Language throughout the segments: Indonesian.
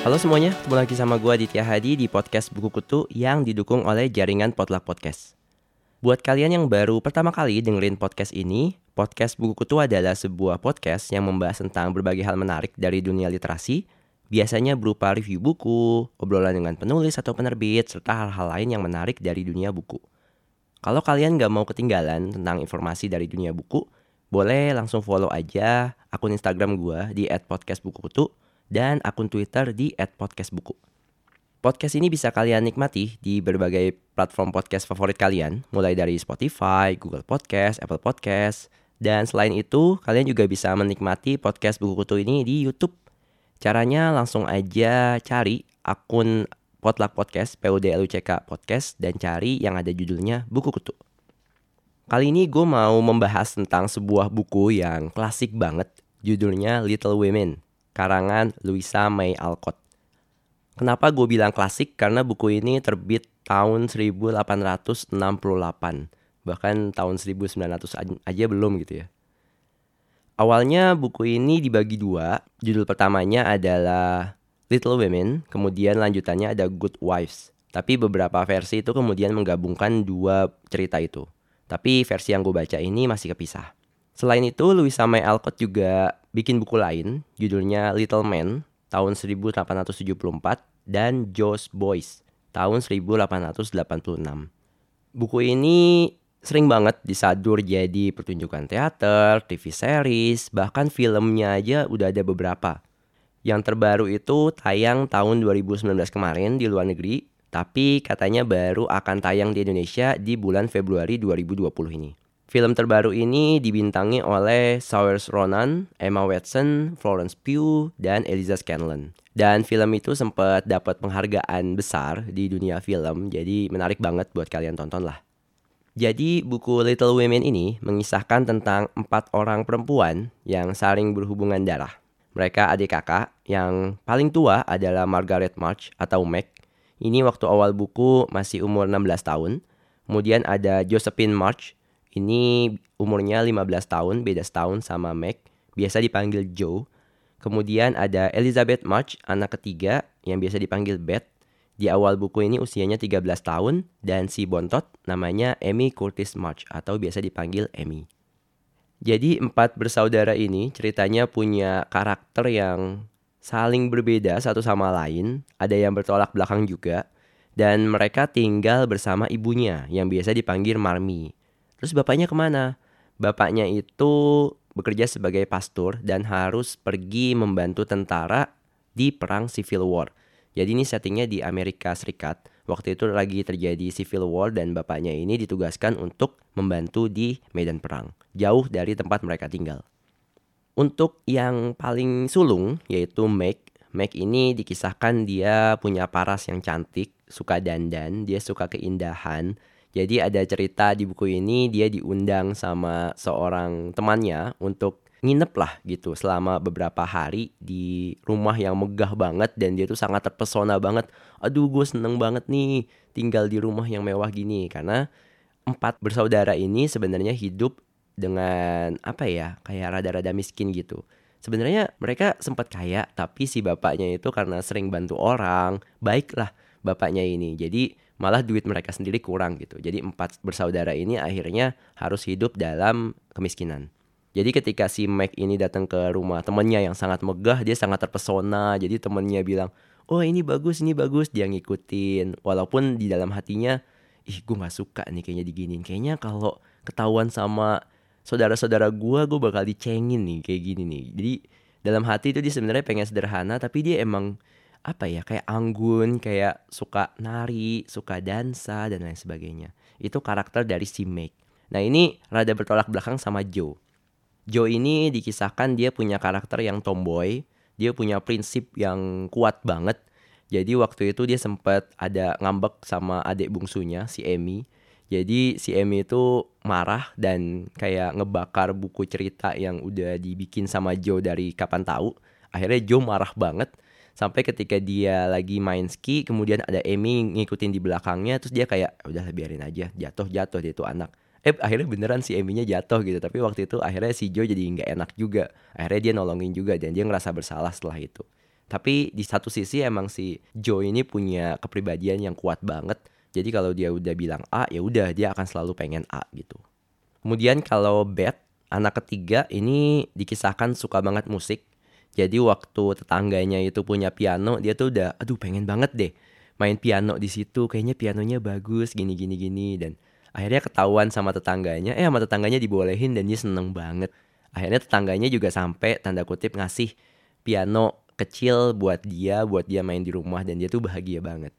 Halo semuanya, ketemu lagi sama gue Aditya Hadi di podcast Buku Kutu yang didukung oleh jaringan Potluck Podcast. Buat kalian yang baru pertama kali dengerin podcast ini, podcast Buku Kutu adalah sebuah podcast yang membahas tentang berbagai hal menarik dari dunia literasi, biasanya berupa review buku, obrolan dengan penulis atau penerbit, serta hal-hal lain yang menarik dari dunia buku. Kalau kalian gak mau ketinggalan tentang informasi dari dunia buku, boleh langsung follow aja akun Instagram gue di @podcastbukukutu dan akun Twitter di @podcastbuku. Podcast ini bisa kalian nikmati di berbagai platform podcast favorit kalian, mulai dari Spotify, Google Podcast, Apple Podcast, dan selain itu, kalian juga bisa menikmati podcast Buku Kutu ini di YouTube. Caranya langsung aja cari akun Potluck Podcast, PUDLUCK Podcast, dan cari yang ada judulnya Buku Kutu. Kali ini gue mau membahas tentang sebuah buku yang klasik banget, judulnya Little Women karangan Louisa May Alcott. Kenapa gue bilang klasik? Karena buku ini terbit tahun 1868. Bahkan tahun 1900 aja belum gitu ya. Awalnya buku ini dibagi dua. Judul pertamanya adalah Little Women, kemudian lanjutannya ada Good Wives. Tapi beberapa versi itu kemudian menggabungkan dua cerita itu. Tapi versi yang gue baca ini masih kepisah. Selain itu, Louisa May Alcott juga bikin buku lain, judulnya Little Man, tahun 1874, dan Joe's Boys, tahun 1886. Buku ini sering banget disadur jadi pertunjukan teater, TV series, bahkan filmnya aja udah ada beberapa. Yang terbaru itu tayang tahun 2019 kemarin di luar negeri, tapi katanya baru akan tayang di Indonesia di bulan Februari 2020 ini. Film terbaru ini dibintangi oleh Saoirse Ronan, Emma Watson, Florence Pugh, dan Eliza Scanlon. Dan film itu sempat dapat penghargaan besar di dunia film, jadi menarik banget buat kalian tonton lah. Jadi buku Little Women ini mengisahkan tentang empat orang perempuan yang saling berhubungan darah. Mereka adik kakak, yang paling tua adalah Margaret March atau Meg. Ini waktu awal buku masih umur 16 tahun. Kemudian ada Josephine March ini umurnya 15 tahun, beda setahun sama Meg. Biasa dipanggil Joe. Kemudian ada Elizabeth March, anak ketiga yang biasa dipanggil Beth. Di awal buku ini usianya 13 tahun dan si bontot namanya Amy Curtis March atau biasa dipanggil Amy. Jadi empat bersaudara ini ceritanya punya karakter yang saling berbeda satu sama lain, ada yang bertolak belakang juga, dan mereka tinggal bersama ibunya yang biasa dipanggil Marmi. Terus bapaknya ke mana? Bapaknya itu bekerja sebagai pastor dan harus pergi membantu tentara di perang Civil War. Jadi ini settingnya di Amerika Serikat. Waktu itu lagi terjadi Civil War dan bapaknya ini ditugaskan untuk membantu di medan perang. Jauh dari tempat mereka tinggal. Untuk yang paling sulung yaitu Meg. Meg ini dikisahkan dia punya paras yang cantik, suka dandan, dia suka keindahan, jadi ada cerita di buku ini dia diundang sama seorang temannya untuk nginep lah gitu selama beberapa hari di rumah yang megah banget dan dia tuh sangat terpesona banget. Aduh gue seneng banget nih tinggal di rumah yang mewah gini karena empat bersaudara ini sebenarnya hidup dengan apa ya kayak rada-rada miskin gitu. Sebenarnya mereka sempat kaya tapi si bapaknya itu karena sering bantu orang baiklah bapaknya ini. Jadi malah duit mereka sendiri kurang gitu. Jadi empat bersaudara ini akhirnya harus hidup dalam kemiskinan. Jadi ketika si Mike ini datang ke rumah temennya yang sangat megah, dia sangat terpesona. Jadi temennya bilang, oh ini bagus, ini bagus. Dia ngikutin. Walaupun di dalam hatinya, ih gue gak suka nih kayaknya diginin. Kayaknya kalau ketahuan sama saudara-saudara gue, gue bakal dicengin nih kayak gini nih. Jadi dalam hati itu dia sebenarnya pengen sederhana, tapi dia emang apa ya kayak anggun kayak suka nari suka dansa dan lain sebagainya itu karakter dari si Meg nah ini rada bertolak belakang sama Joe Joe ini dikisahkan dia punya karakter yang tomboy dia punya prinsip yang kuat banget. Jadi waktu itu dia sempat ada ngambek sama adik bungsunya si Emmy jadi si Emmy itu marah dan kayak ngebakar buku cerita yang udah dibikin sama Joe dari kapan tahu. Akhirnya Joe marah banget. Sampai ketika dia lagi main ski kemudian ada Amy ngikutin di belakangnya terus dia kayak udah biarin aja. Jatuh jatuh dia tuh anak eh akhirnya beneran si Eminya jatuh gitu. Tapi waktu itu akhirnya si Joe jadi nggak enak juga. Akhirnya dia nolongin juga dan dia ngerasa bersalah setelah itu. Tapi di satu sisi emang si Joe ini punya kepribadian yang kuat banget. Jadi kalau dia udah bilang A ya udah dia akan selalu pengen A gitu. Kemudian kalau Beth anak ketiga ini dikisahkan suka banget musik. Jadi waktu tetangganya itu punya piano dia tuh udah aduh pengen banget deh main piano di situ. Kayaknya pianonya bagus gini gini gini. Dan akhirnya ketahuan sama tetangganya. Eh sama tetangganya dibolehin dan dia seneng banget. Akhirnya tetangganya juga sampai tanda kutip ngasih piano kecil buat dia buat dia main di rumah dan dia tuh bahagia banget.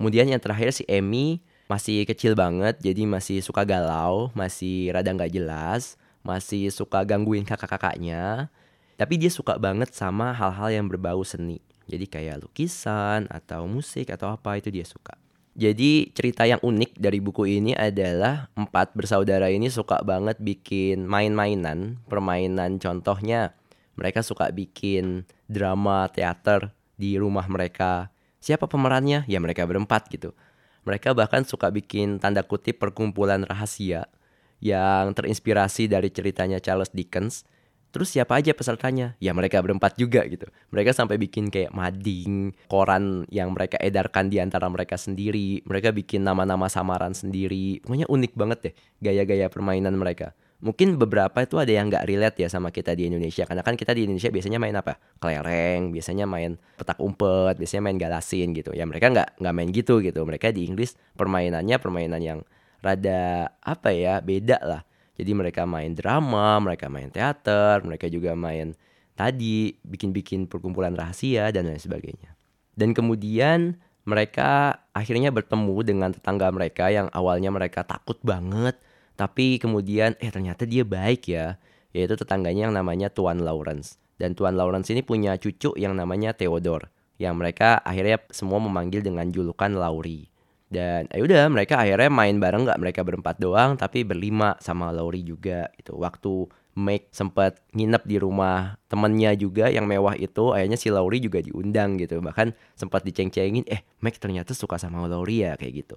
Kemudian yang terakhir si Emmy masih kecil banget jadi masih suka galau masih rada nggak jelas masih suka gangguin kakak-kakaknya tapi dia suka banget sama hal-hal yang berbau seni. Jadi kayak lukisan atau musik atau apa itu dia suka jadi cerita yang unik dari buku ini adalah empat bersaudara ini suka banget bikin main-mainan, permainan contohnya mereka suka bikin drama teater di rumah mereka. Siapa pemerannya? Ya mereka berempat gitu. Mereka bahkan suka bikin tanda kutip perkumpulan rahasia yang terinspirasi dari ceritanya Charles Dickens Terus siapa aja pesertanya? Ya mereka berempat juga gitu. Mereka sampai bikin kayak mading, koran yang mereka edarkan di antara mereka sendiri. Mereka bikin nama-nama samaran sendiri. Pokoknya unik banget deh gaya-gaya permainan mereka. Mungkin beberapa itu ada yang nggak relate ya sama kita di Indonesia. Karena kan kita di Indonesia biasanya main apa? Kelereng, biasanya main petak umpet, biasanya main galasin gitu. Ya mereka nggak nggak main gitu gitu. Mereka di Inggris permainannya permainan yang rada apa ya beda lah jadi mereka main drama, mereka main teater, mereka juga main tadi bikin-bikin perkumpulan rahasia dan lain sebagainya. Dan kemudian mereka akhirnya bertemu dengan tetangga mereka yang awalnya mereka takut banget, tapi kemudian eh ternyata dia baik ya, yaitu tetangganya yang namanya Tuan Lawrence. Dan Tuan Lawrence ini punya cucu yang namanya Theodore, yang mereka akhirnya semua memanggil dengan julukan Laurie. Dan ya udah mereka akhirnya main bareng nggak mereka berempat doang tapi berlima sama Laurie juga itu waktu Make sempat nginep di rumah temennya juga yang mewah itu akhirnya si Laurie juga diundang gitu. Bahkan sempat diceng-cengin eh Make ternyata suka sama Laurie ya kayak gitu.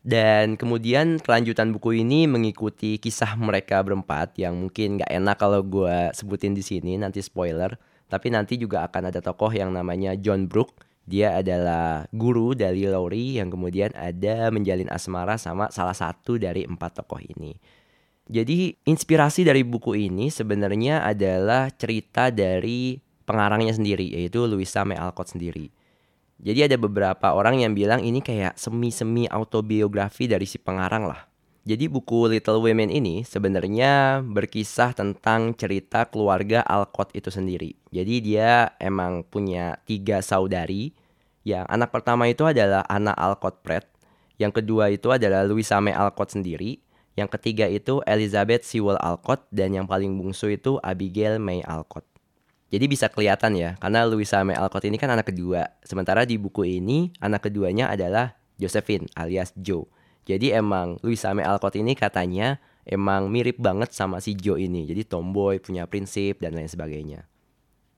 Dan kemudian kelanjutan buku ini mengikuti kisah mereka berempat yang mungkin nggak enak kalau gue sebutin di sini nanti spoiler. Tapi nanti juga akan ada tokoh yang namanya John Brooke dia adalah guru dari Lowry yang kemudian ada menjalin asmara sama salah satu dari empat tokoh ini. Jadi inspirasi dari buku ini sebenarnya adalah cerita dari pengarangnya sendiri yaitu Louisa May Alcott sendiri. Jadi ada beberapa orang yang bilang ini kayak semi-semi autobiografi dari si pengarang lah. Jadi buku Little Women ini sebenarnya berkisah tentang cerita keluarga Alcott itu sendiri. Jadi dia emang punya tiga saudari yang anak pertama itu adalah Anna Alcott Pratt, yang kedua itu adalah Louisa May Alcott sendiri, yang ketiga itu Elizabeth Sewell Alcott, dan yang paling bungsu itu Abigail May Alcott. Jadi bisa kelihatan ya, karena Louisa May Alcott ini kan anak kedua. Sementara di buku ini, anak keduanya adalah Josephine alias Joe. Jadi emang Louisa May Alcott ini katanya emang mirip banget sama si Joe ini. Jadi tomboy, punya prinsip, dan lain sebagainya.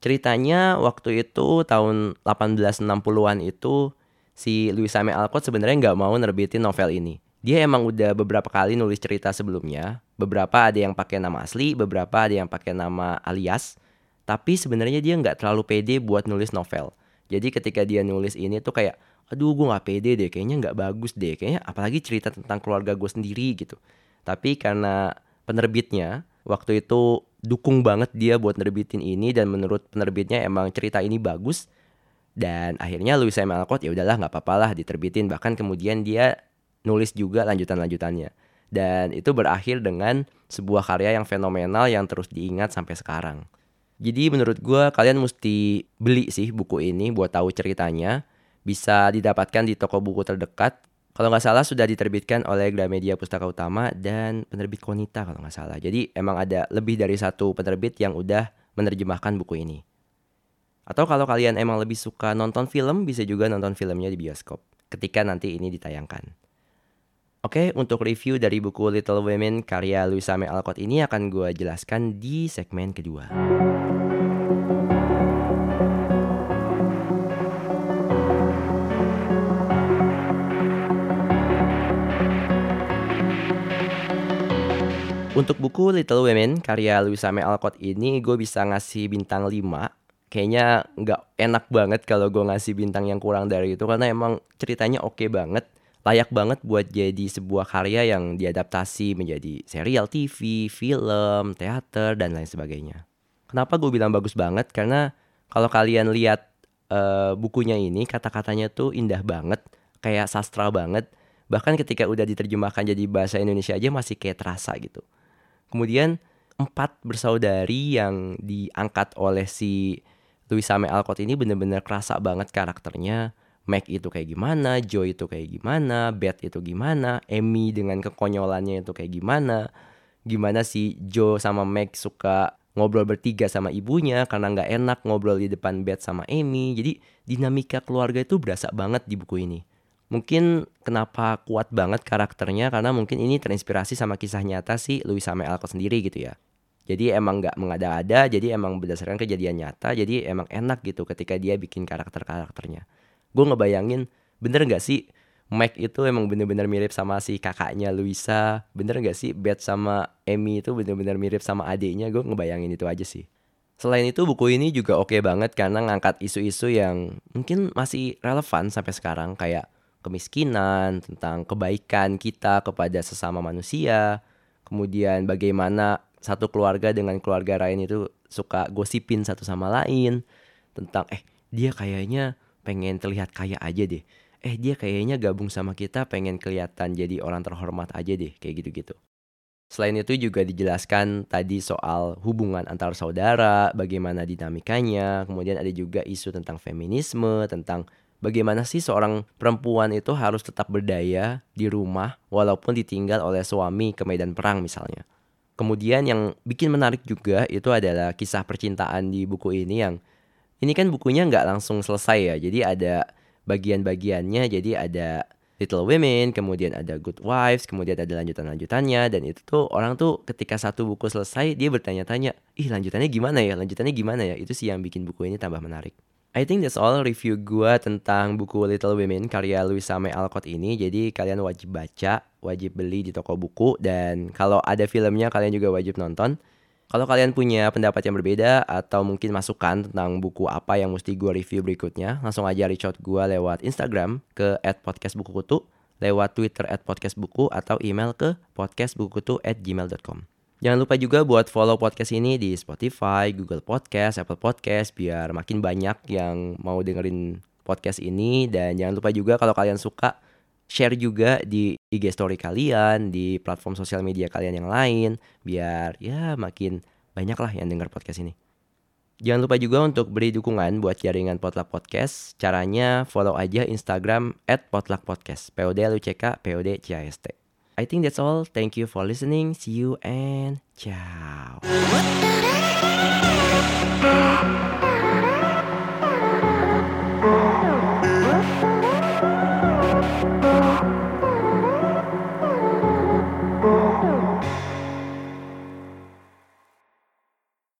Ceritanya waktu itu tahun 1860-an itu si Louisa May Alcott sebenarnya nggak mau nerbitin novel ini. Dia emang udah beberapa kali nulis cerita sebelumnya. Beberapa ada yang pakai nama asli, beberapa ada yang pakai nama alias. Tapi sebenarnya dia nggak terlalu pede buat nulis novel. Jadi ketika dia nulis ini tuh kayak, aduh gue nggak pede deh, kayaknya nggak bagus deh, kayaknya apalagi cerita tentang keluarga gue sendiri gitu. Tapi karena penerbitnya waktu itu dukung banget dia buat nerbitin ini dan menurut penerbitnya emang cerita ini bagus dan akhirnya Louis M. Alcott ya udahlah nggak apa-apa lah diterbitin bahkan kemudian dia nulis juga lanjutan-lanjutannya dan itu berakhir dengan sebuah karya yang fenomenal yang terus diingat sampai sekarang. Jadi menurut gue kalian mesti beli sih buku ini buat tahu ceritanya. Bisa didapatkan di toko buku terdekat kalau nggak salah sudah diterbitkan oleh Gramedia Pustaka Utama dan penerbit Konita kalau nggak salah. Jadi emang ada lebih dari satu penerbit yang udah menerjemahkan buku ini. Atau kalau kalian emang lebih suka nonton film, bisa juga nonton filmnya di bioskop ketika nanti ini ditayangkan. Oke, untuk review dari buku Little Women karya Louisa May Alcott ini akan gue jelaskan di segmen kedua. Untuk buku Little Women karya Louisa May Alcott ini gue bisa ngasih bintang 5 Kayaknya nggak enak banget kalau gue ngasih bintang yang kurang dari itu Karena emang ceritanya oke okay banget Layak banget buat jadi sebuah karya yang diadaptasi menjadi serial TV, film, teater, dan lain sebagainya. Kenapa gue bilang bagus banget? Karena kalau kalian lihat uh, bukunya ini kata-katanya tuh indah banget Kayak sastra banget. Bahkan ketika udah diterjemahkan jadi bahasa Indonesia aja masih kayak terasa gitu Kemudian empat bersaudari yang diangkat oleh si Louisa May Alcott ini bener-bener kerasa banget karakternya. Mac itu kayak gimana, Joe itu kayak gimana, Beth itu gimana, Amy dengan kekonyolannya itu kayak gimana. Gimana si Joe sama Mac suka ngobrol bertiga sama ibunya karena nggak enak ngobrol di depan Beth sama Amy. Jadi dinamika keluarga itu berasa banget di buku ini. Mungkin kenapa kuat banget karakternya karena mungkin ini terinspirasi sama kisah nyata si Louis May Alcott sendiri gitu ya. Jadi emang nggak mengada-ada, jadi emang berdasarkan kejadian nyata, jadi emang enak gitu ketika dia bikin karakter-karakternya. Gue ngebayangin, bener nggak sih Mike itu emang bener-bener mirip sama si kakaknya Luisa, bener nggak sih Beth sama Amy itu bener-bener mirip sama adiknya, gue ngebayangin itu aja sih. Selain itu buku ini juga oke okay banget karena ngangkat isu-isu yang mungkin masih relevan sampai sekarang kayak kemiskinan, tentang kebaikan kita kepada sesama manusia, kemudian bagaimana satu keluarga dengan keluarga lain itu suka gosipin satu sama lain tentang eh dia kayaknya pengen terlihat kaya aja deh. Eh dia kayaknya gabung sama kita pengen kelihatan jadi orang terhormat aja deh kayak gitu-gitu. Selain itu juga dijelaskan tadi soal hubungan antar saudara, bagaimana dinamikanya, kemudian ada juga isu tentang feminisme, tentang bagaimana sih seorang perempuan itu harus tetap berdaya di rumah walaupun ditinggal oleh suami ke medan perang misalnya. Kemudian yang bikin menarik juga itu adalah kisah percintaan di buku ini yang ini kan bukunya nggak langsung selesai ya. Jadi ada bagian-bagiannya. Jadi ada Little Women, kemudian ada Good Wives, kemudian ada lanjutan-lanjutannya dan itu tuh orang tuh ketika satu buku selesai dia bertanya-tanya, "Ih, lanjutannya gimana ya? Lanjutannya gimana ya?" Itu sih yang bikin buku ini tambah menarik. I think that's all review gue tentang buku Little Women karya Louisa May Alcott ini. Jadi kalian wajib baca, wajib beli di toko buku dan kalau ada filmnya kalian juga wajib nonton. Kalau kalian punya pendapat yang berbeda atau mungkin masukan tentang buku apa yang mesti gue review berikutnya, langsung aja reach out gue lewat Instagram ke @podcastbukukutu, lewat Twitter @podcastbuku atau email ke podcastbukukutu@gmail.com. Jangan lupa juga buat follow podcast ini di Spotify, Google Podcast, Apple Podcast biar makin banyak yang mau dengerin podcast ini dan jangan lupa juga kalau kalian suka share juga di IG story kalian, di platform sosial media kalian yang lain biar ya makin banyak lah yang denger podcast ini. Jangan lupa juga untuk beri dukungan buat jaringan Potluck Podcast. Caranya follow aja Instagram at Potluck Podcast. P O D I think that's all. Thank you for listening. See you and ciao.